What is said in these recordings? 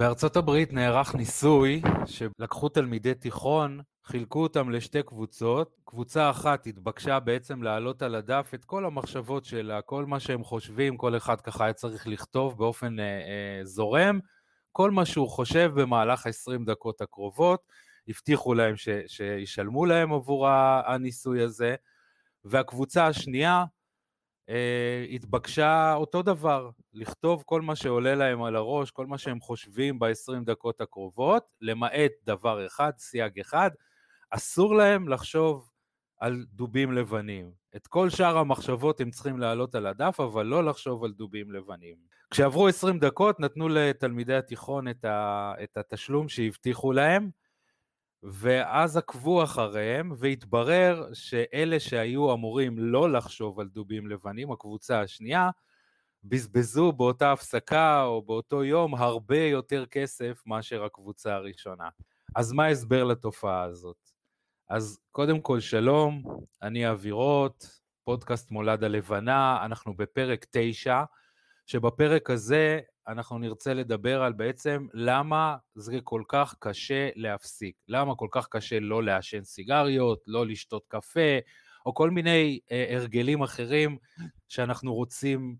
בארצות הברית נערך ניסוי שלקחו תלמידי תיכון, חילקו אותם לשתי קבוצות. קבוצה אחת התבקשה בעצם להעלות על הדף את כל המחשבות שלה, כל מה שהם חושבים, כל אחד ככה היה צריך לכתוב באופן אה, אה, זורם, כל מה שהוא חושב במהלך ה-20 דקות הקרובות. הבטיחו להם ש, שישלמו להם עבור הניסוי הזה. והקבוצה השנייה, התבקשה אותו דבר, לכתוב כל מה שעולה להם על הראש, כל מה שהם חושבים ב-20 דקות הקרובות, למעט דבר אחד, סייג אחד, אסור להם לחשוב על דובים לבנים. את כל שאר המחשבות הם צריכים להעלות על הדף, אבל לא לחשוב על דובים לבנים. כשעברו 20 דקות נתנו לתלמידי התיכון את, ה, את התשלום שהבטיחו להם, ואז עקבו אחריהם, והתברר שאלה שהיו אמורים לא לחשוב על דובים לבנים, הקבוצה השנייה, בזבזו באותה הפסקה או באותו יום הרבה יותר כסף מאשר הקבוצה הראשונה. אז מה ההסבר לתופעה הזאת? אז קודם כל שלום, אני אבירות, פודקאסט מולד הלבנה, אנחנו בפרק 9, שבפרק הזה אנחנו נרצה לדבר על בעצם למה זה כל כך קשה להפסיק, למה כל כך קשה לא לעשן סיגריות, לא לשתות קפה, או כל מיני אה, הרגלים אחרים שאנחנו רוצים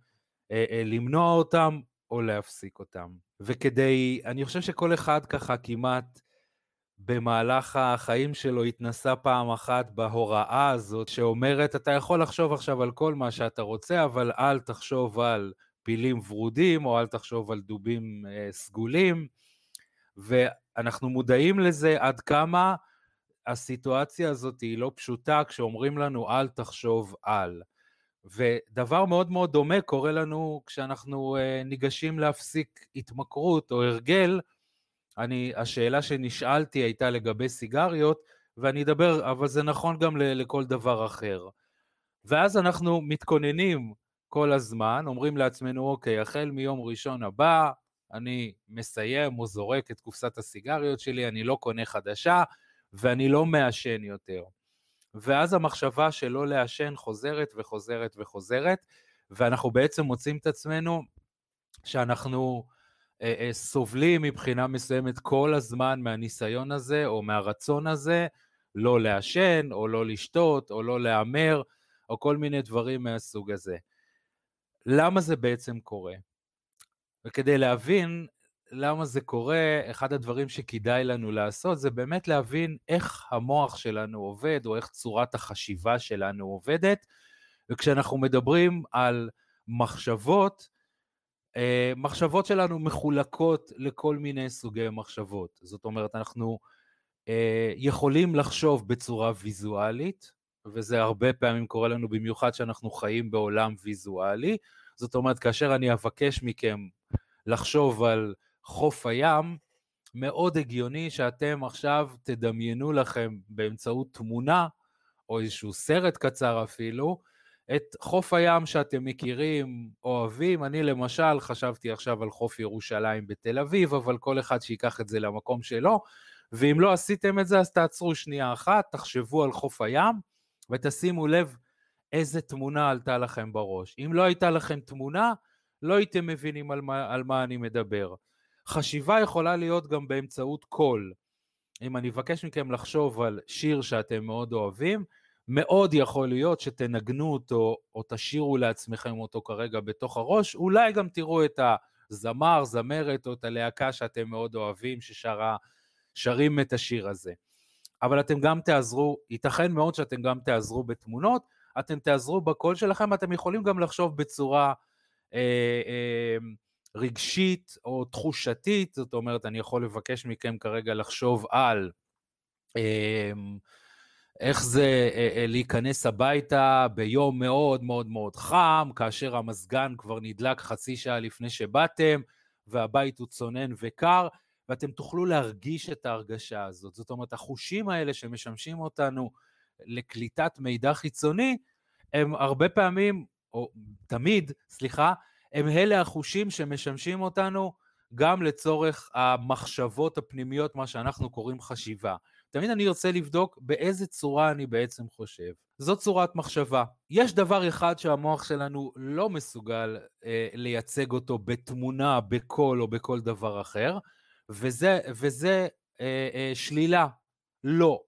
אה, אה, למנוע אותם או להפסיק אותם. וכדי, אני חושב שכל אחד ככה כמעט במהלך החיים שלו התנסה פעם אחת בהוראה הזאת שאומרת, אתה יכול לחשוב עכשיו על כל מה שאתה רוצה, אבל אל תחשוב על פילים ורודים, או אל תחשוב על דובים אה, סגולים, ואנחנו מודעים לזה עד כמה הסיטואציה הזאת היא לא פשוטה כשאומרים לנו אל תחשוב על. ודבר מאוד מאוד דומה קורה לנו כשאנחנו אה, ניגשים להפסיק התמכרות או הרגל. אני, השאלה שנשאלתי הייתה לגבי סיגריות, ואני אדבר, אבל זה נכון גם לכל דבר אחר. ואז אנחנו מתכוננים כל הזמן, אומרים לעצמנו, אוקיי, החל מיום ראשון הבא, אני מסיים או זורק את קופסת הסיגריות שלי, אני לא קונה חדשה, ואני לא מעשן יותר. ואז המחשבה שלא לעשן חוזרת וחוזרת וחוזרת, ואנחנו בעצם מוצאים את עצמנו שאנחנו אה, אה, סובלים מבחינה מסוימת כל הזמן מהניסיון הזה, או מהרצון הזה, לא לעשן, או לא לשתות, או לא להמר, או כל מיני דברים מהסוג הזה. למה זה בעצם קורה. וכדי להבין למה זה קורה, אחד הדברים שכדאי לנו לעשות זה באמת להבין איך המוח שלנו עובד, או איך צורת החשיבה שלנו עובדת, וכשאנחנו מדברים על מחשבות, אה, מחשבות שלנו מחולקות לכל מיני סוגי מחשבות. זאת אומרת, אנחנו אה, יכולים לחשוב בצורה ויזואלית, וזה הרבה פעמים קורה לנו במיוחד שאנחנו חיים בעולם ויזואלי. זאת אומרת, כאשר אני אבקש מכם לחשוב על חוף הים, מאוד הגיוני שאתם עכשיו תדמיינו לכם באמצעות תמונה, או איזשהו סרט קצר אפילו, את חוף הים שאתם מכירים, אוהבים. אני למשל חשבתי עכשיו על חוף ירושלים בתל אביב, אבל כל אחד שיקח את זה למקום שלו, ואם לא עשיתם את זה אז תעצרו שנייה אחת, תחשבו על חוף הים, ותשימו לב איזה תמונה עלתה לכם בראש. אם לא הייתה לכם תמונה, לא הייתם מבינים על מה, על מה אני מדבר. חשיבה יכולה להיות גם באמצעות קול. אם אני אבקש מכם לחשוב על שיר שאתם מאוד אוהבים, מאוד יכול להיות שתנגנו אותו או תשאירו לעצמכם אותו כרגע בתוך הראש, אולי גם תראו את הזמר, זמרת או את הלהקה שאתם מאוד אוהבים ששרים את השיר הזה. אבל אתם גם תעזרו, ייתכן מאוד שאתם גם תעזרו בתמונות, אתם תעזרו בקול שלכם, אתם יכולים גם לחשוב בצורה אה, אה, רגשית או תחושתית, זאת אומרת, אני יכול לבקש מכם כרגע לחשוב על אה, איך זה אה, אה, להיכנס הביתה ביום מאוד מאוד מאוד חם, כאשר המזגן כבר נדלק חצי שעה לפני שבאתם, והבית הוא צונן וקר, ואתם תוכלו להרגיש את ההרגשה הזאת. זאת אומרת, החושים האלה שמשמשים אותנו לקליטת מידע חיצוני, הם הרבה פעמים, או תמיד, סליחה, הם אלה החושים שמשמשים אותנו גם לצורך המחשבות הפנימיות, מה שאנחנו קוראים חשיבה. תמיד אני רוצה לבדוק באיזה צורה אני בעצם חושב. זו צורת מחשבה. יש דבר אחד שהמוח שלנו לא מסוגל אה, לייצג אותו בתמונה, בקול או בכל דבר אחר, וזה, וזה אה, אה, שלילה, לא.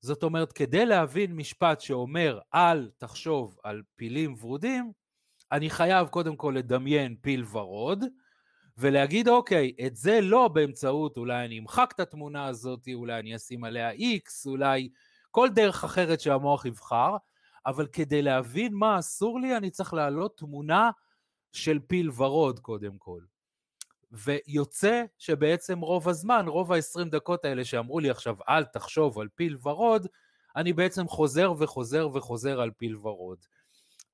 זאת אומרת, כדי להבין משפט שאומר אל תחשוב על פילים ורודים, אני חייב קודם כל לדמיין פיל ורוד, ולהגיד, אוקיי, את זה לא באמצעות, אולי אני אמחק את התמונה הזאת, אולי אני אשים עליה איקס, אולי כל דרך אחרת שהמוח יבחר, אבל כדי להבין מה אסור לי, אני צריך להעלות תמונה של פיל ורוד קודם כל. ויוצא שבעצם רוב הזמן, רוב ה-20 דקות האלה שאמרו לי עכשיו, אל תחשוב על פיל ורוד, אני בעצם חוזר וחוזר וחוזר על פיל ורוד.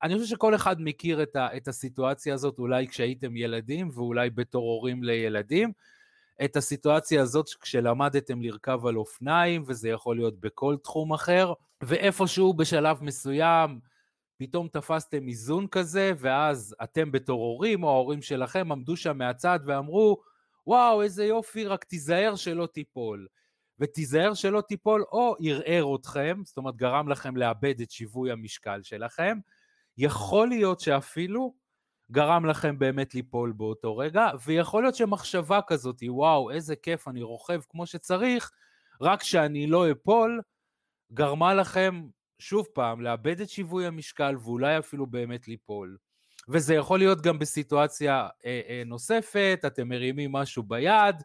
אני חושב שכל אחד מכיר את, ה, את הסיטואציה הזאת, אולי כשהייתם ילדים ואולי בתור הורים לילדים, את הסיטואציה הזאת כשלמדתם לרכב על אופניים, וזה יכול להיות בכל תחום אחר, ואיפשהו בשלב מסוים, פתאום תפסתם איזון כזה, ואז אתם בתור הורים, או ההורים שלכם, עמדו שם מהצד ואמרו, וואו, איזה יופי, רק תיזהר שלא תיפול. ותיזהר שלא תיפול, או ערער אתכם, זאת אומרת, גרם לכם לאבד את שיווי המשקל שלכם, יכול להיות שאפילו גרם לכם באמת ליפול באותו רגע, ויכול להיות שמחשבה כזאת, וואו, איזה כיף, אני רוכב כמו שצריך, רק שאני לא אפול, גרמה לכם שוב פעם, לאבד את שיווי המשקל ואולי אפילו באמת ליפול. וזה יכול להיות גם בסיטואציה אה, אה, נוספת, אתם מרימים משהו ביד,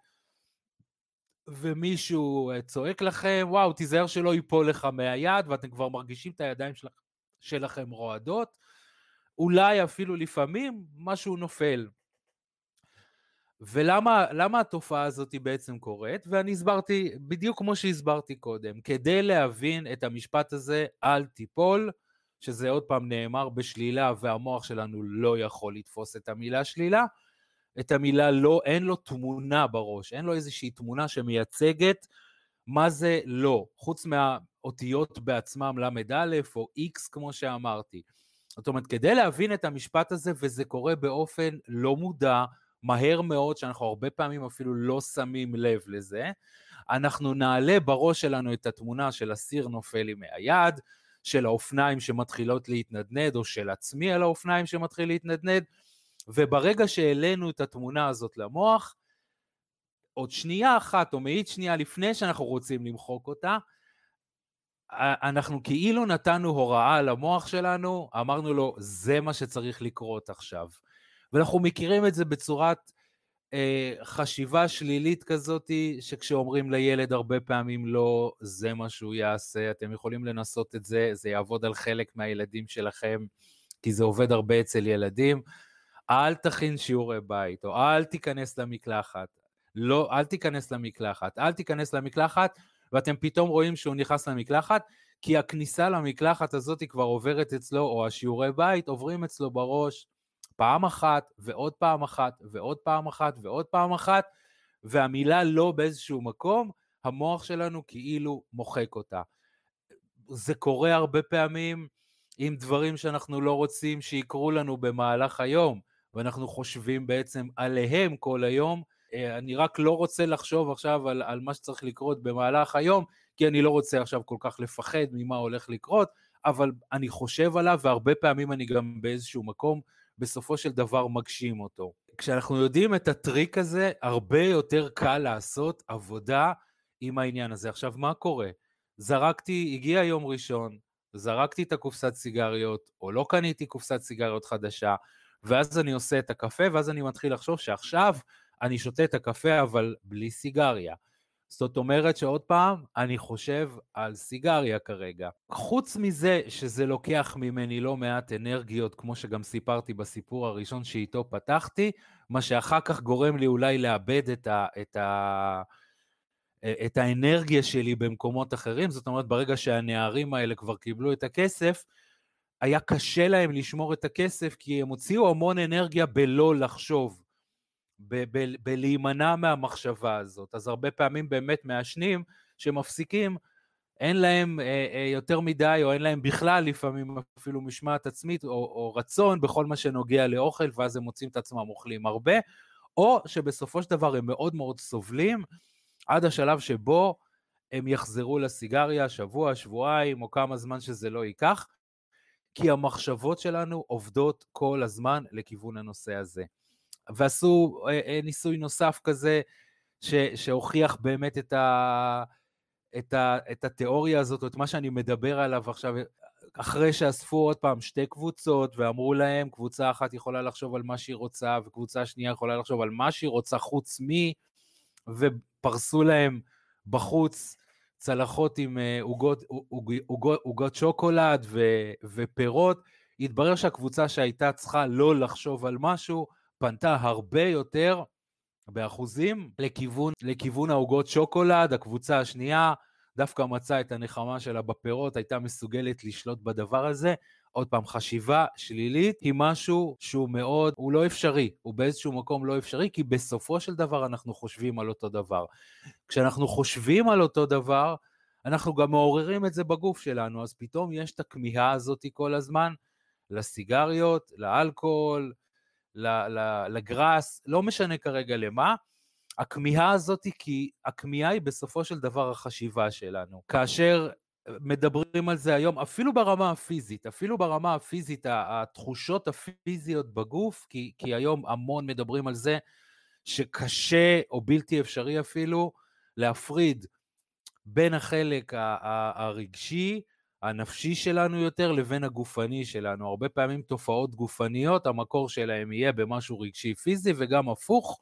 ומישהו אה, צועק לכם, וואו, תיזהר שלא ייפול לך מהיד, ואתם כבר מרגישים את הידיים של, שלכם רועדות, אולי אפילו לפעמים משהו נופל. ולמה התופעה הזאת בעצם קורית? ואני הסברתי, בדיוק כמו שהסברתי קודם, כדי להבין את המשפט הזה, אל תיפול, שזה עוד פעם נאמר בשלילה והמוח שלנו לא יכול לתפוס את המילה שלילה, את המילה לא, אין לו תמונה בראש, אין לו איזושהי תמונה שמייצגת מה זה לא, חוץ מהאותיות בעצמם ל"א או X כמו שאמרתי. זאת אומרת, כדי להבין את המשפט הזה, וזה קורה באופן לא מודע, מהר מאוד, שאנחנו הרבה פעמים אפילו לא שמים לב לזה, אנחנו נעלה בראש שלנו את התמונה של הסיר נופל לי מהיד, של האופניים שמתחילות להתנדנד, או של עצמי על האופניים שמתחיל להתנדנד, וברגע שהעלינו את התמונה הזאת למוח, עוד שנייה אחת או מאית שנייה לפני שאנחנו רוצים למחוק אותה, אנחנו כאילו נתנו הוראה למוח שלנו, אמרנו לו, זה מה שצריך לקרות עכשיו. ואנחנו מכירים את זה בצורת אה, חשיבה שלילית כזאת, שכשאומרים לילד הרבה פעמים לא, זה מה שהוא יעשה, אתם יכולים לנסות את זה, זה יעבוד על חלק מהילדים שלכם, כי זה עובד הרבה אצל ילדים. אל תכין שיעורי בית, או אל תיכנס למקלחת. לא, אל תיכנס למקלחת, אל תיכנס למקלחת, ואתם פתאום רואים שהוא נכנס למקלחת, כי הכניסה למקלחת הזאת כבר עוברת אצלו, או השיעורי בית עוברים אצלו בראש פעם אחת, ועוד פעם אחת, ועוד פעם אחת, ועוד פעם אחת, והמילה לא באיזשהו מקום, המוח שלנו כאילו מוחק אותה. זה קורה הרבה פעמים עם דברים שאנחנו לא רוצים שיקרו לנו במהלך היום, ואנחנו חושבים בעצם עליהם כל היום. אה, אני רק לא רוצה לחשוב עכשיו על, על מה שצריך לקרות במהלך היום, כי אני לא רוצה עכשיו כל כך לפחד ממה הולך לקרות, אבל אני חושב עליו, והרבה פעמים אני גם באיזשהו מקום בסופו של דבר מגשים אותו. כשאנחנו יודעים את הטריק הזה, הרבה יותר קל לעשות עבודה עם העניין הזה. עכשיו, מה קורה? זרקתי, הגיע יום ראשון, זרקתי את הקופסת סיגריות, או לא קניתי קופסת סיגריות חדשה, ואז אני עושה את הקפה, ואז אני מתחיל לחשוב שעכשיו אני שותה את הקפה, אבל בלי סיגריה. זאת אומרת שעוד פעם, אני חושב על סיגריה כרגע. חוץ מזה שזה לוקח ממני לא מעט אנרגיות, כמו שגם סיפרתי בסיפור הראשון שאיתו פתחתי, מה שאחר כך גורם לי אולי לאבד את, ה, את, ה, את האנרגיה שלי במקומות אחרים, זאת אומרת, ברגע שהנערים האלה כבר קיבלו את הכסף, היה קשה להם לשמור את הכסף, כי הם הוציאו המון אנרגיה בלא לחשוב. בלהימנע מהמחשבה הזאת. אז הרבה פעמים באמת מעשנים שמפסיקים, אין להם אה, אה, יותר מדי, או אין להם בכלל לפעמים אפילו משמעת עצמית, או, או רצון בכל מה שנוגע לאוכל, ואז הם מוצאים את עצמם אוכלים הרבה, או שבסופו של דבר הם מאוד מאוד סובלים עד השלב שבו הם יחזרו לסיגריה שבוע, שבועיים, או כמה זמן שזה לא ייקח, כי המחשבות שלנו עובדות כל הזמן לכיוון הנושא הזה. ועשו אה, אה, ניסוי נוסף כזה, ש, שהוכיח באמת את, ה, את, ה, את התיאוריה הזאת, או את מה שאני מדבר עליו עכשיו, אחרי שאספו עוד פעם שתי קבוצות ואמרו להם, קבוצה אחת יכולה לחשוב על מה שהיא רוצה, וקבוצה שנייה יכולה לחשוב על מה שהיא רוצה חוץ מ... ופרסו להם בחוץ צלחות עם אה, עוגות שוקולד ו, ופירות. התברר שהקבוצה שהייתה צריכה לא לחשוב על משהו, פנתה הרבה יותר באחוזים לכיוון, לכיוון העוגות שוקולד, הקבוצה השנייה דווקא מצאה את הנחמה שלה בפירות, הייתה מסוגלת לשלוט בדבר הזה. עוד פעם, חשיבה שלילית היא משהו שהוא מאוד, הוא לא אפשרי, הוא באיזשהו מקום לא אפשרי, כי בסופו של דבר אנחנו חושבים על אותו דבר. כשאנחנו חושבים על אותו דבר, אנחנו גם מעוררים את זה בגוף שלנו, אז פתאום יש את הכמיהה הזאת כל הזמן לסיגריות, לאלכוהול, לגראס, לא משנה כרגע למה. הכמיהה הזאת, כי הכמיהה היא בסופו של דבר החשיבה שלנו. כאשר מדברים על זה היום, אפילו ברמה הפיזית, אפילו ברמה הפיזית, התחושות הפיזיות בגוף, כי, כי היום המון מדברים על זה שקשה או בלתי אפשרי אפילו להפריד בין החלק הרגשי, הנפשי שלנו יותר, לבין הגופני שלנו. הרבה פעמים תופעות גופניות, המקור שלהם יהיה במשהו רגשי פיזי וגם הפוך,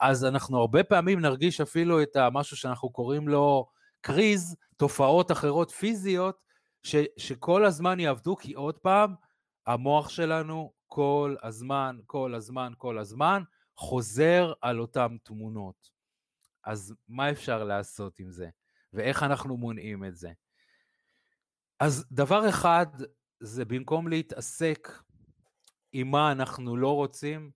אז אנחנו הרבה פעמים נרגיש אפילו את המשהו שאנחנו קוראים לו קריז, תופעות אחרות פיזיות, ש, שכל הזמן יעבדו, כי עוד פעם, המוח שלנו כל הזמן, כל הזמן, כל הזמן, חוזר על אותן תמונות. אז מה אפשר לעשות עם זה? ואיך אנחנו מונעים את זה? אז דבר אחד, זה במקום להתעסק עם מה אנחנו לא רוצים,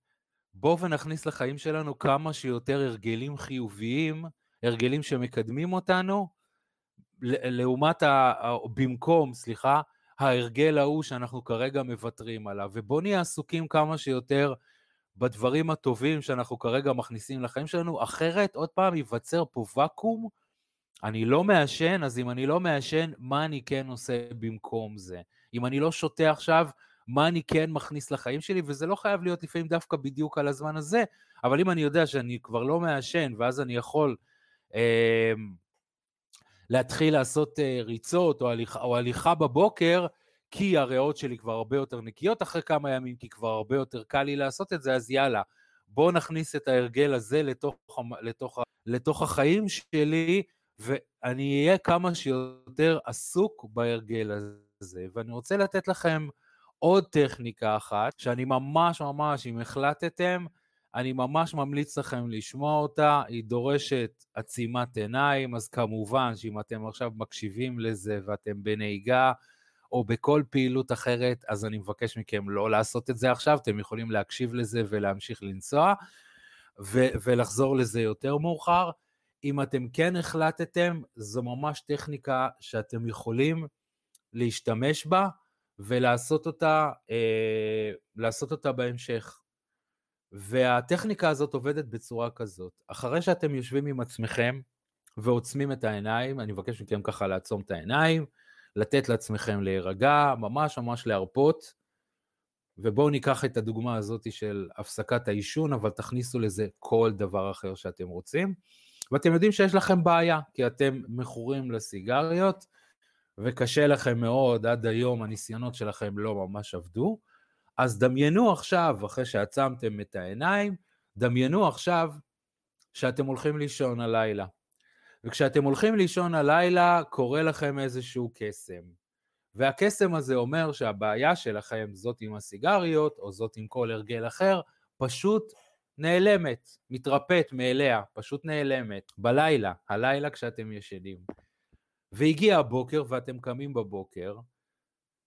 בואו ונכניס לחיים שלנו כמה שיותר הרגלים חיוביים, הרגלים שמקדמים אותנו, לעומת, ה, במקום, סליחה, ההרגל ההוא שאנחנו כרגע מוותרים עליו. ובואו נהיה עסוקים כמה שיותר בדברים הטובים שאנחנו כרגע מכניסים לחיים שלנו, אחרת, עוד פעם, ייווצר פה ואקום. אני לא מעשן, אז אם אני לא מעשן, מה אני כן עושה במקום זה? אם אני לא שותה עכשיו, מה אני כן מכניס לחיים שלי, וזה לא חייב להיות לפעמים דווקא בדיוק על הזמן הזה, אבל אם אני יודע שאני כבר לא מעשן, ואז אני יכול אה, להתחיל לעשות אה, ריצות או הליכה, או הליכה בבוקר, כי הריאות שלי כבר הרבה יותר נקיות אחרי כמה ימים, כי כבר הרבה יותר קל לי לעשות את זה, אז יאללה, בואו נכניס את ההרגל הזה לתוך, לתוך, לתוך החיים שלי, ואני אהיה כמה שיותר עסוק בהרגל הזה. ואני רוצה לתת לכם עוד טכניקה אחת, שאני ממש ממש, אם החלטתם, אני ממש ממליץ לכם לשמוע אותה, היא דורשת עצימת עיניים, אז כמובן שאם אתם עכשיו מקשיבים לזה ואתם בנהיגה או בכל פעילות אחרת, אז אני מבקש מכם לא לעשות את זה עכשיו, אתם יכולים להקשיב לזה ולהמשיך לנסוע ו- ולחזור לזה יותר מאוחר. אם אתם כן החלטתם, זו ממש טכניקה שאתם יכולים להשתמש בה, ולעשות אותה, אה, אותה בהמשך. והטכניקה הזאת עובדת בצורה כזאת. אחרי שאתם יושבים עם עצמכם ועוצמים את העיניים, אני מבקש מכם ככה לעצום את העיניים, לתת לעצמכם להירגע, ממש ממש להרפות, ובואו ניקח את הדוגמה הזאת של הפסקת העישון, אבל תכניסו לזה כל דבר אחר שאתם רוצים. ואתם יודעים שיש לכם בעיה, כי אתם מכורים לסיגריות, וקשה לכם מאוד, עד היום הניסיונות שלכם לא ממש עבדו, אז דמיינו עכשיו, אחרי שעצמתם את העיניים, דמיינו עכשיו שאתם הולכים לישון הלילה. וכשאתם הולכים לישון הלילה, קורה לכם איזשהו קסם. והקסם הזה אומר שהבעיה שלכם, זאת עם הסיגריות, או זאת עם כל הרגל אחר, פשוט נעלמת, מתרפאת מאליה, פשוט נעלמת, בלילה, הלילה כשאתם ישנים. והגיע הבוקר ואתם קמים בבוקר,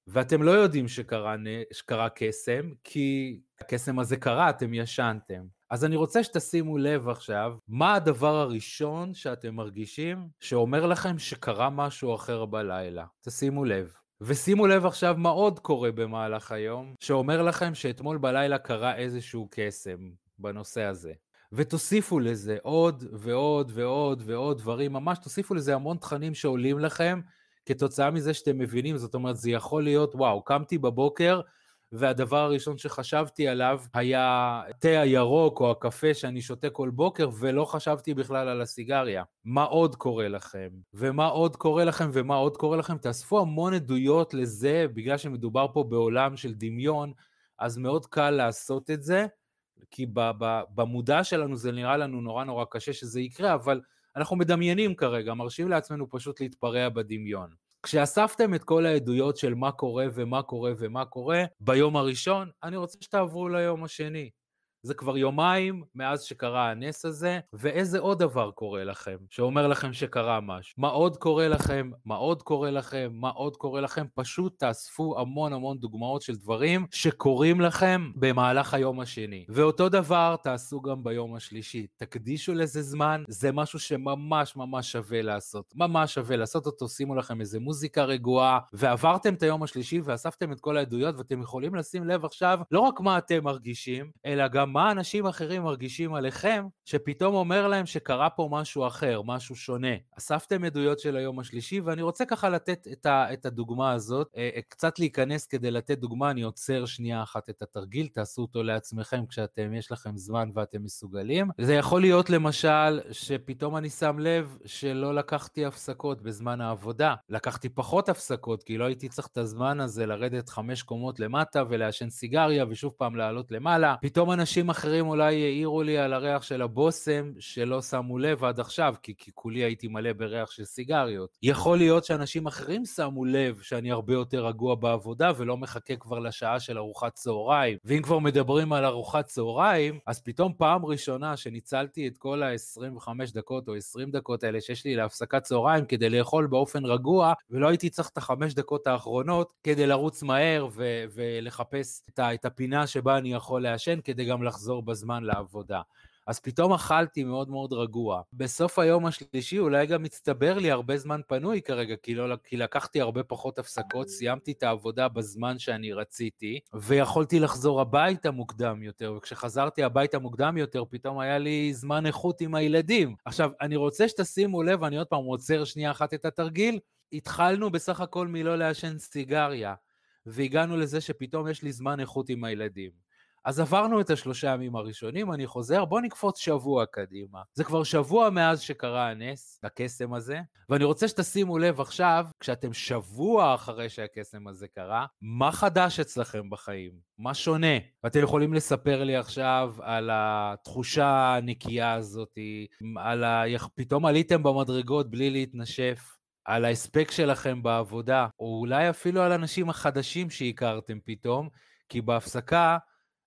ואתם לא יודעים שקרה, שקרה קסם, כי הקסם הזה קרה, אתם ישנתם. אז אני רוצה שתשימו לב עכשיו, מה הדבר הראשון שאתם מרגישים שאומר לכם שקרה משהו אחר בלילה. תשימו לב. ושימו לב עכשיו מה עוד קורה במהלך היום, שאומר לכם שאתמול בלילה קרה איזשהו קסם בנושא הזה. ותוסיפו לזה עוד ועוד ועוד ועוד דברים, ממש תוסיפו לזה המון תכנים שעולים לכם כתוצאה מזה שאתם מבינים, זאת אומרת, זה יכול להיות, וואו, קמתי בבוקר והדבר הראשון שחשבתי עליו היה תה הירוק או הקפה שאני שותה כל בוקר, ולא חשבתי בכלל על הסיגריה. מה עוד קורה לכם? ומה עוד קורה לכם ומה עוד קורה לכם? תאספו המון עדויות לזה, בגלל שמדובר פה בעולם של דמיון, אז מאוד קל לעשות את זה, כי במודע שלנו זה נראה לנו נורא נורא קשה שזה יקרה, אבל אנחנו מדמיינים כרגע, מרשים לעצמנו פשוט להתפרע בדמיון. כשאספתם את כל העדויות של מה קורה ומה קורה ומה קורה, ביום הראשון, אני רוצה שתעברו ליום השני. זה כבר יומיים מאז שקרה הנס הזה, ואיזה עוד דבר קורה לכם, שאומר לכם שקרה משהו. מה עוד קורה לכם, מה עוד קורה לכם, מה עוד קורה לכם, פשוט תאספו המון המון דוגמאות של דברים שקורים לכם במהלך היום השני. ואותו דבר תעשו גם ביום השלישי. תקדישו לזה זמן, זה משהו שממש ממש שווה לעשות. ממש שווה לעשות אותו, שימו לכם איזה מוזיקה רגועה, ועברתם את היום השלישי ואספתם את כל העדויות, ואתם יכולים לשים לב עכשיו לא רק מה אתם מרגישים, אלא גם מה אנשים אחרים מרגישים עליכם, שפתאום אומר להם שקרה פה משהו אחר, משהו שונה. אספתם עדויות של היום השלישי, ואני רוצה ככה לתת את, ה, את הדוגמה הזאת, אה, אה, קצת להיכנס כדי לתת דוגמה, אני עוצר שנייה אחת את התרגיל, תעשו אותו לעצמכם כשאתם, יש לכם זמן ואתם מסוגלים. זה יכול להיות למשל, שפתאום אני שם לב שלא לקחתי הפסקות בזמן העבודה. לקחתי פחות הפסקות, כי לא הייתי צריך את הזמן הזה לרדת חמש קומות למטה ולעשן סיגריה ושוב פעם לעלות למעלה. פתאום אנשים... אנשים אחרים אולי העירו לי על הריח של הבושם שלא שמו לב עד עכשיו, כי, כי כולי הייתי מלא בריח של סיגריות. יכול להיות שאנשים אחרים שמו לב שאני הרבה יותר רגוע בעבודה ולא מחכה כבר לשעה של ארוחת צהריים. ואם כבר מדברים על ארוחת צהריים, אז פתאום פעם ראשונה שניצלתי את כל ה-25 דקות או 20 דקות האלה שיש לי להפסקת צהריים כדי לאכול באופן רגוע, ולא הייתי צריך את החמש דקות האחרונות כדי לרוץ מהר ו- ולחפש את, ה- את הפינה שבה אני יכול לעשן, כדי גם לחזור בזמן לעבודה. אז פתאום אכלתי מאוד מאוד רגוע. בסוף היום השלישי אולי גם הצטבר לי הרבה זמן פנוי כרגע, כי, לא, כי לקחתי הרבה פחות הפסקות, סיימתי את העבודה בזמן שאני רציתי, ויכולתי לחזור הביתה מוקדם יותר, וכשחזרתי הביתה מוקדם יותר, פתאום היה לי זמן איכות עם הילדים. עכשיו, אני רוצה שתשימו לב, אני עוד פעם עוצר שנייה אחת את התרגיל, התחלנו בסך הכל מלא לעשן סיגריה, והגענו לזה שפתאום יש לי זמן איכות עם הילדים. אז עברנו את השלושה ימים הראשונים, אני חוזר, בואו נקפוץ שבוע קדימה. זה כבר שבוע מאז שקרה הנס, הקסם הזה, ואני רוצה שתשימו לב עכשיו, כשאתם שבוע אחרי שהקסם הזה קרה, מה חדש אצלכם בחיים? מה שונה? ואתם יכולים לספר לי עכשיו על התחושה הנקייה הזאת, על ה... פתאום עליתם במדרגות בלי להתנשף. על ההספק שלכם בעבודה, או אולי אפילו על אנשים החדשים שהכרתם פתאום, כי בהפסקה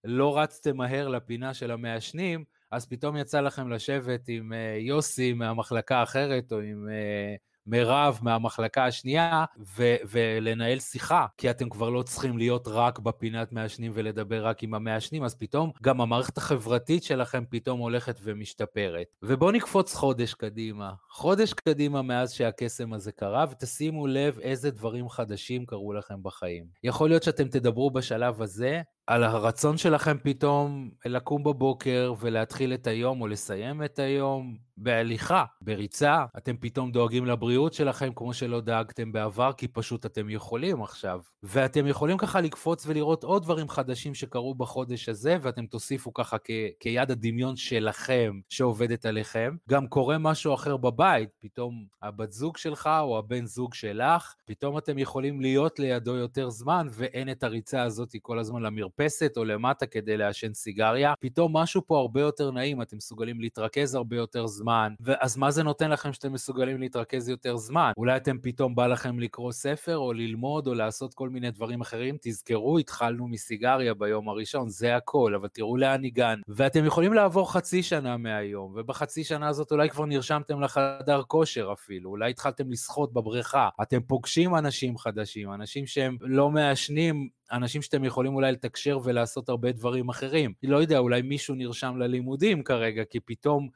לא רצתם מהר לפינה של המעשנים, אז פתאום יצא לכם לשבת עם uh, יוסי מהמחלקה האחרת, או עם uh, מירב מהמחלקה השנייה, ו- ולנהל שיחה, כי אתם כבר לא צריכים להיות רק בפינת מעשנים ולדבר רק עם המעשנים, אז פתאום גם המערכת החברתית שלכם פתאום הולכת ומשתפרת. ובואו נקפוץ חודש קדימה. חודש קדימה מאז שהקסם הזה קרה, ותשימו לב איזה דברים חדשים קרו לכם בחיים. יכול להיות שאתם תדברו בשלב הזה על הרצון שלכם פתאום לקום בבוקר ולהתחיל את היום או לסיים את היום בהליכה, בריצה. אתם פתאום דואגים לבריאות שלכם כמו שלא דאגתם בעבר, כי פשוט אתם יכולים עכשיו. ואתם יכולים ככה לקפוץ ולראות עוד דברים חדשים שקרו בחודש הזה, ואתם תוסיפו ככה כ- כיד הדמיון שלכם שעובדת עליכם. גם קורה משהו אחר בבית, פתאום הבת זוג שלך או הבן זוג שלך, פתאום אתם יכולים להיות לידו יותר זמן, ואין את הריצה הזאת כל הזמן למרפסת או למטה כדי לעשן סיגריה. פתאום משהו פה הרבה יותר נעים, אתם מסוגלים להתרכז הרבה יותר זמן. אז מה זה נותן לכם שאתם מסוגלים להתרכז יותר זמן? אולי אתם פתאום בא לכם לקרוא ספר או ללמוד או לעשות כל מיני דברים אחרים, תזכרו, התחלנו מסיגריה ביום הראשון, זה הכל, אבל תראו לאן הגענו. ואתם יכולים לעבור חצי שנה מהיום, ובחצי שנה הזאת אולי כבר נרשמתם לחדר כושר אפילו, אולי התחלתם לשחות בבריכה, אתם פוגשים אנשים חדשים, אנשים שהם לא מעשנים, אנשים שאתם יכולים אולי לתקשר ולעשות הרבה דברים אחרים. לא יודע, אולי מישהו נרשם ללימודים כרגע, כי פתאום...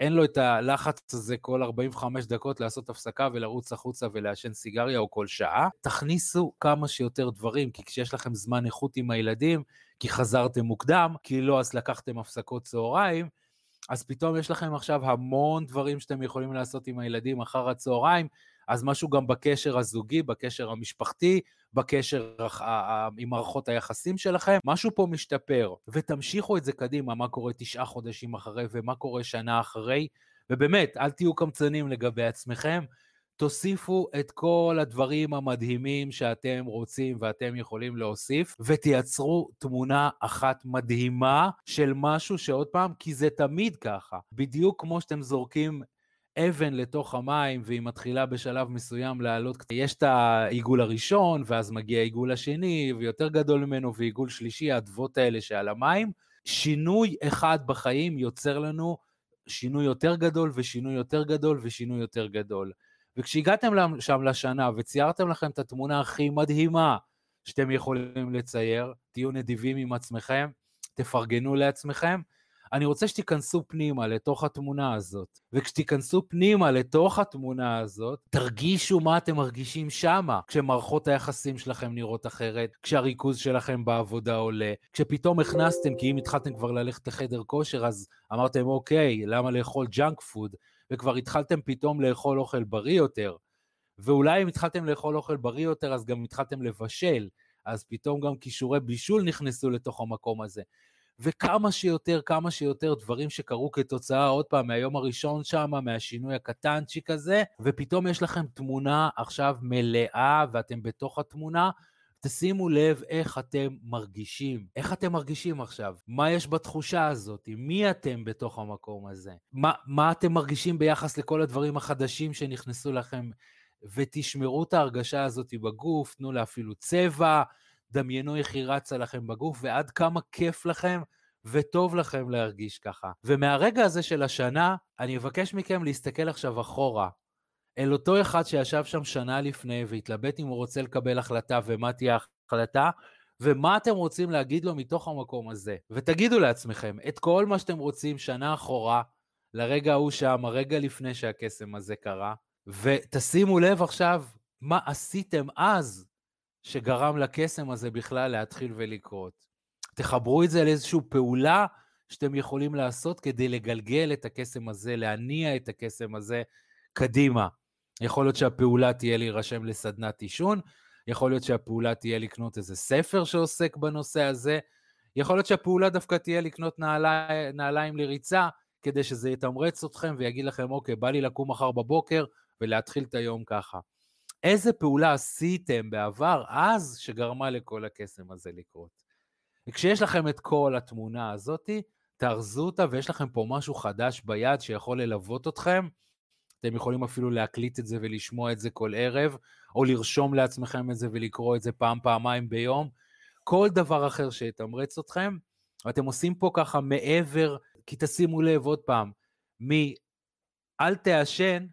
אין לו את הלחץ הזה כל 45 דקות לעשות הפסקה ולרוץ החוצה ולעשן סיגריה או כל שעה. תכניסו כמה שיותר דברים, כי כשיש לכם זמן איכות עם הילדים, כי חזרתם מוקדם, כי לא, אז לקחתם הפסקות צהריים, אז פתאום יש לכם עכשיו המון דברים שאתם יכולים לעשות עם הילדים אחר הצהריים, אז משהו גם בקשר הזוגי, בקשר המשפחתי, בקשר עם מערכות היחסים שלכם, משהו פה משתפר. ותמשיכו את זה קדימה, מה קורה תשעה חודשים אחרי ומה קורה שנה אחרי, ובאמת, אל תהיו קמצנים לגבי עצמכם. תוסיפו את כל הדברים המדהימים שאתם רוצים ואתם יכולים להוסיף, ותייצרו תמונה אחת מדהימה של משהו שעוד פעם, כי זה תמיד ככה. בדיוק כמו שאתם זורקים אבן לתוך המים והיא מתחילה בשלב מסוים לעלות, יש את העיגול הראשון, ואז מגיע העיגול השני, ויותר גדול ממנו, ועיגול שלישי, האדוות האלה שעל המים. שינוי אחד בחיים יוצר לנו שינוי יותר גדול, ושינוי יותר גדול, ושינוי יותר גדול. וכשהגעתם שם לשנה וציירתם לכם את התמונה הכי מדהימה שאתם יכולים לצייר, תהיו נדיבים עם עצמכם, תפרגנו לעצמכם, אני רוצה שתיכנסו פנימה לתוך התמונה הזאת. וכשתיכנסו פנימה לתוך התמונה הזאת, תרגישו מה אתם מרגישים שמה, כשמערכות היחסים שלכם נראות אחרת, כשהריכוז שלכם בעבודה עולה, כשפתאום הכנסתם, כי אם התחלתם כבר ללכת לחדר כושר, אז אמרתם, אוקיי, למה לאכול junk food? וכבר התחלתם פתאום לאכול אוכל בריא יותר. ואולי אם התחלתם לאכול אוכל בריא יותר, אז גם התחלתם לבשל, אז פתאום גם כישורי בישול נכנסו לתוך המקום הזה. וכמה שיותר, כמה שיותר דברים שקרו כתוצאה, עוד פעם, מהיום הראשון שם, מהשינוי הקטנצ'יק הזה, ופתאום יש לכם תמונה עכשיו מלאה, ואתם בתוך התמונה, תשימו לב איך אתם מרגישים. איך אתם מרגישים עכשיו? מה יש בתחושה הזאת? מי אתם בתוך המקום הזה? מה, מה אתם מרגישים ביחס לכל הדברים החדשים שנכנסו לכם? ותשמרו את ההרגשה הזאת בגוף, תנו לה אפילו צבע, דמיינו איך היא רצה לכם בגוף, ועד כמה כיף לכם וטוב לכם להרגיש ככה. ומהרגע הזה של השנה, אני אבקש מכם להסתכל עכשיו אחורה, אל אותו אחד שישב שם שנה לפני והתלבט אם הוא רוצה לקבל החלטה ומה תהיה ההחלטה, ומה אתם רוצים להגיד לו מתוך המקום הזה. ותגידו לעצמכם את כל מה שאתם רוצים שנה אחורה, לרגע ההוא שם, הרגע לפני שהקסם הזה קרה, ותשימו לב עכשיו מה עשיתם אז שגרם לקסם הזה בכלל להתחיל ולקרות. תחברו את זה לאיזושהי פעולה שאתם יכולים לעשות כדי לגלגל את הקסם הזה, להניע את הקסם הזה קדימה. יכול להיות שהפעולה תהיה להירשם לסדנת עישון, יכול להיות שהפעולה תהיה לקנות איזה ספר שעוסק בנושא הזה, יכול להיות שהפעולה דווקא תהיה לקנות נעלי, נעליים לריצה, כדי שזה יתמרץ אתכם ויגיד לכם, אוקיי, בא לי לקום מחר בבוקר ולהתחיל את היום ככה. איזה פעולה עשיתם בעבר אז שגרמה לכל הקסם הזה לקרות? וכשיש לכם את כל התמונה הזאתי, תארזו אותה ויש לכם פה משהו חדש ביד שיכול ללוות אתכם, אתם יכולים אפילו להקליט את זה ולשמוע את זה כל ערב, או לרשום לעצמכם את זה ולקרוא את זה פעם, פעמיים ביום. כל דבר אחר שיתמרץ אתכם, ואתם עושים פה ככה מעבר, כי תשימו לב עוד פעם, מ"אל תעשן",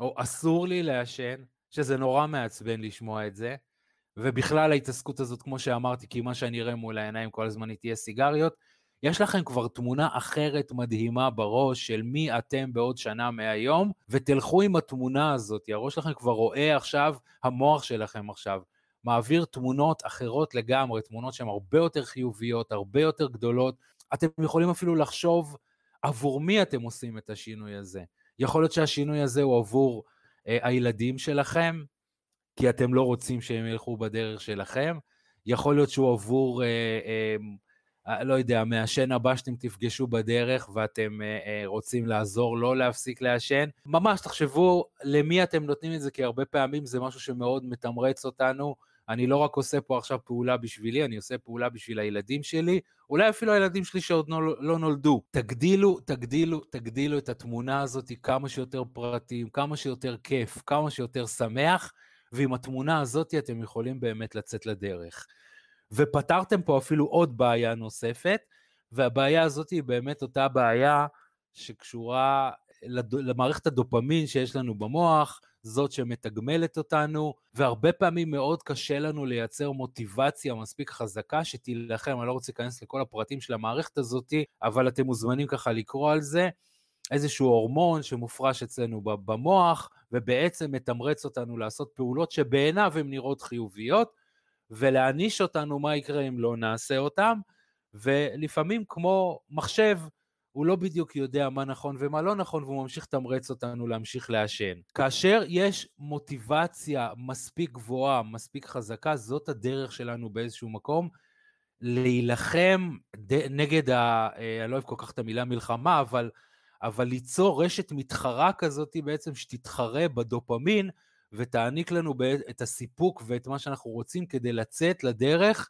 או "אסור לי לעשן", שזה נורא מעצבן לשמוע את זה, ובכלל ההתעסקות הזאת, כמו שאמרתי, כי מה שאני אראה מול העיניים כל הזמן היא תהיה סיגריות, יש לכם כבר תמונה אחרת מדהימה בראש של מי אתם בעוד שנה מהיום, ותלכו עם התמונה הזאת, הראש שלכם כבר רואה עכשיו, המוח שלכם עכשיו, מעביר תמונות אחרות לגמרי, תמונות שהן הרבה יותר חיוביות, הרבה יותר גדולות. אתם יכולים אפילו לחשוב עבור מי אתם עושים את השינוי הזה. יכול להיות שהשינוי הזה הוא עבור הילדים שלכם, כי אתם לא רוצים שהם ילכו בדרך שלכם. יכול להיות שהוא עבור... אה, אה, אה, לא יודע, מעשן הבא שאתם תפגשו בדרך ואתם אה, אה, רוצים לעזור לא להפסיק לעשן. ממש תחשבו למי אתם נותנים את זה, כי הרבה פעמים זה משהו שמאוד מתמרץ אותנו. אני לא רק עושה פה עכשיו פעולה בשבילי, אני עושה פעולה בשביל הילדים שלי, אולי אפילו הילדים שלי שעוד נול, לא נולדו. תגדילו, תגדילו, תגדילו את התמונה הזאת כמה שיותר פרטים, כמה שיותר כיף, כמה שיותר שמח, ועם התמונה הזאת אתם יכולים באמת לצאת לדרך. ופתרתם פה אפילו עוד בעיה נוספת, והבעיה הזאת היא באמת אותה בעיה שקשורה למערכת הדופמין שיש לנו במוח, זאת שמתגמלת אותנו, והרבה פעמים מאוד קשה לנו לייצר מוטיבציה מספיק חזקה שתילחם, אני לא רוצה להיכנס לכל הפרטים של המערכת הזאת, אבל אתם מוזמנים ככה לקרוא על זה, איזשהו הורמון שמופרש אצלנו במוח, ובעצם מתמרץ אותנו לעשות פעולות שבעיניו הן נראות חיוביות, ולהעניש אותנו מה יקרה אם לא נעשה אותם, ולפעמים כמו מחשב, הוא לא בדיוק יודע מה נכון ומה לא נכון, והוא ממשיך לתמרץ אותנו להמשיך לעשן. כאשר יש מוטיבציה מספיק גבוהה, מספיק חזקה, זאת הדרך שלנו באיזשהו מקום להילחם נגד, ה, אה, אני לא אוהב כל כך את המילה מלחמה, אבל, אבל ליצור רשת מתחרה כזאת בעצם שתתחרה בדופמין ותעניק לנו את הסיפוק ואת מה שאנחנו רוצים כדי לצאת לדרך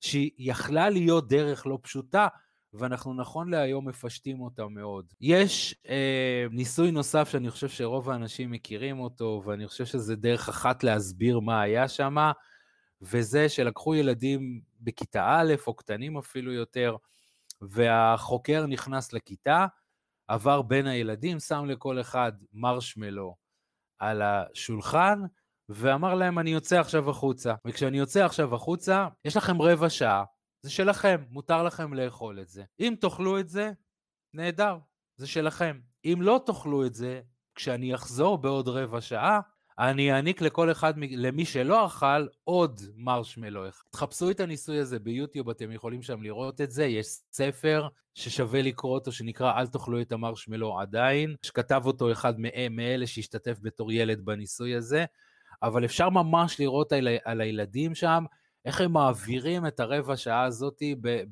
שהיא יכלה להיות דרך לא פשוטה, ואנחנו נכון להיום מפשטים אותה מאוד. יש אה, ניסוי נוסף שאני חושב שרוב האנשים מכירים אותו, ואני חושב שזה דרך אחת להסביר מה היה שם, וזה שלקחו ילדים בכיתה א', או קטנים אפילו יותר, והחוקר נכנס לכיתה, עבר בין הילדים, שם לכל אחד מרשמלו על השולחן, ואמר להם, אני יוצא עכשיו החוצה. וכשאני יוצא עכשיו החוצה, יש לכם רבע שעה, זה שלכם, מותר לכם לאכול את זה. אם תאכלו את זה, נהדר, זה שלכם. אם לא תאכלו את זה, כשאני אחזור בעוד רבע שעה, אני אעניק לכל אחד, למי שלא אכל, עוד מרשמלו. תחפשו את הניסוי הזה ביוטיוב, אתם יכולים שם לראות את זה. יש ספר ששווה לקרוא אותו, שנקרא אל תאכלו את המרשמלו עדיין, שכתב אותו אחד מאלה שהשתתף בתור ילד בניסוי הזה. אבל אפשר ממש לראות על, על הילדים שם, איך הם מעבירים את הרבע שעה הזאת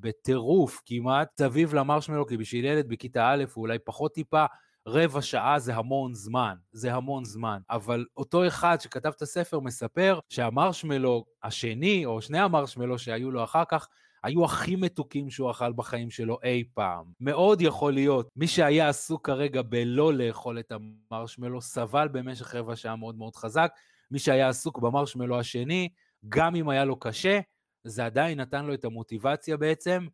בטירוף כמעט סביב למרשמלו, כי בשביל ילד בכיתה א' הוא אולי פחות טיפה, רבע שעה זה המון זמן, זה המון זמן. אבל אותו אחד שכתב את הספר מספר שהמרשמלו השני, או שני המרשמלו שהיו לו אחר כך, היו הכי מתוקים שהוא אכל בחיים שלו אי פעם. מאוד יכול להיות, מי שהיה עסוק כרגע בלא לאכול את המרשמלו, סבל במשך רבע שעה מאוד מאוד חזק. מי שהיה עסוק במרשמלו השני, גם אם היה לו קשה, זה עדיין נתן לו את המוטיבציה בעצם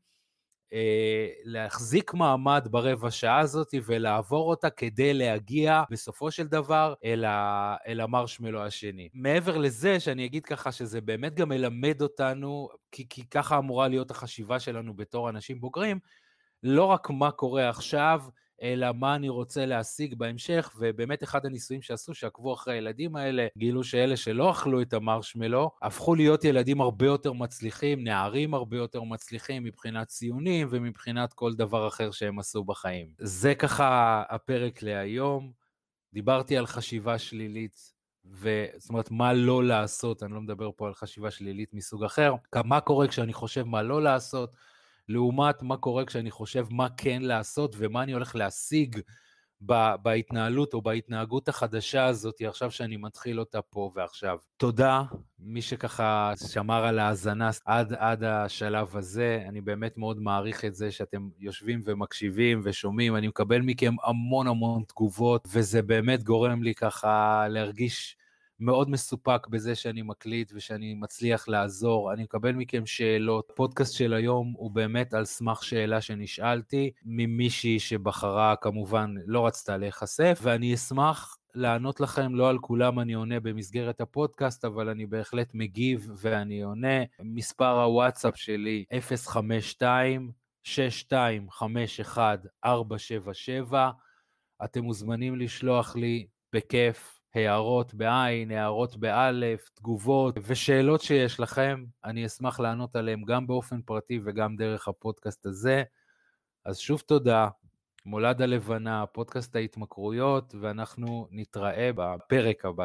אה, להחזיק מעמד ברבע שעה הזאת ולעבור אותה כדי להגיע בסופו של דבר אל, ה, אל המרשמלו השני. מעבר לזה, שאני אגיד ככה שזה באמת גם מלמד אותנו, כי, כי ככה אמורה להיות החשיבה שלנו בתור אנשים בוגרים, לא רק מה קורה עכשיו, אלא מה אני רוצה להשיג בהמשך, ובאמת אחד הניסויים שעשו, שעקבו אחרי הילדים האלה, גילו שאלה שלא אכלו את המרשמלו, הפכו להיות ילדים הרבה יותר מצליחים, נערים הרבה יותר מצליחים מבחינת ציונים ומבחינת כל דבר אחר שהם עשו בחיים. זה ככה הפרק להיום. דיברתי על חשיבה שלילית. וזאת אומרת, מה לא לעשות, אני לא מדבר פה על חשיבה שלילית מסוג אחר, מה קורה כשאני חושב מה לא לעשות, לעומת מה קורה כשאני חושב מה כן לעשות ומה אני הולך להשיג בהתנהלות או בהתנהגות החדשה הזאת עכשיו שאני מתחיל אותה פה ועכשיו. תודה, מי שככה שמר על ההאזנה עד, עד השלב הזה, אני באמת מאוד מעריך את זה שאתם יושבים ומקשיבים ושומעים, אני מקבל מכם המון המון תגובות, וזה באמת גורם לי ככה להרגיש מאוד מסופק בזה שאני מקליט ושאני מצליח לעזור. אני מקבל מכם שאלות. הפודקאסט של היום הוא באמת על סמך שאלה שנשאלתי ממישהי שבחרה, כמובן, לא רצתה להיחשף, ואני אשמח לענות לכם, לא על כולם אני עונה במסגרת הפודקאסט, אבל אני בהחלט מגיב ואני עונה. מספר הוואטסאפ שלי 052 6251 477 אתם מוזמנים לשלוח לי בכיף הערות בעין, הערות באלף, תגובות ושאלות שיש לכם, אני אשמח לענות עליהן גם באופן פרטי וגם דרך הפודקאסט הזה. אז שוב תודה, מולד הלבנה, פודקאסט ההתמכרויות, ואנחנו נתראה בפרק הבא.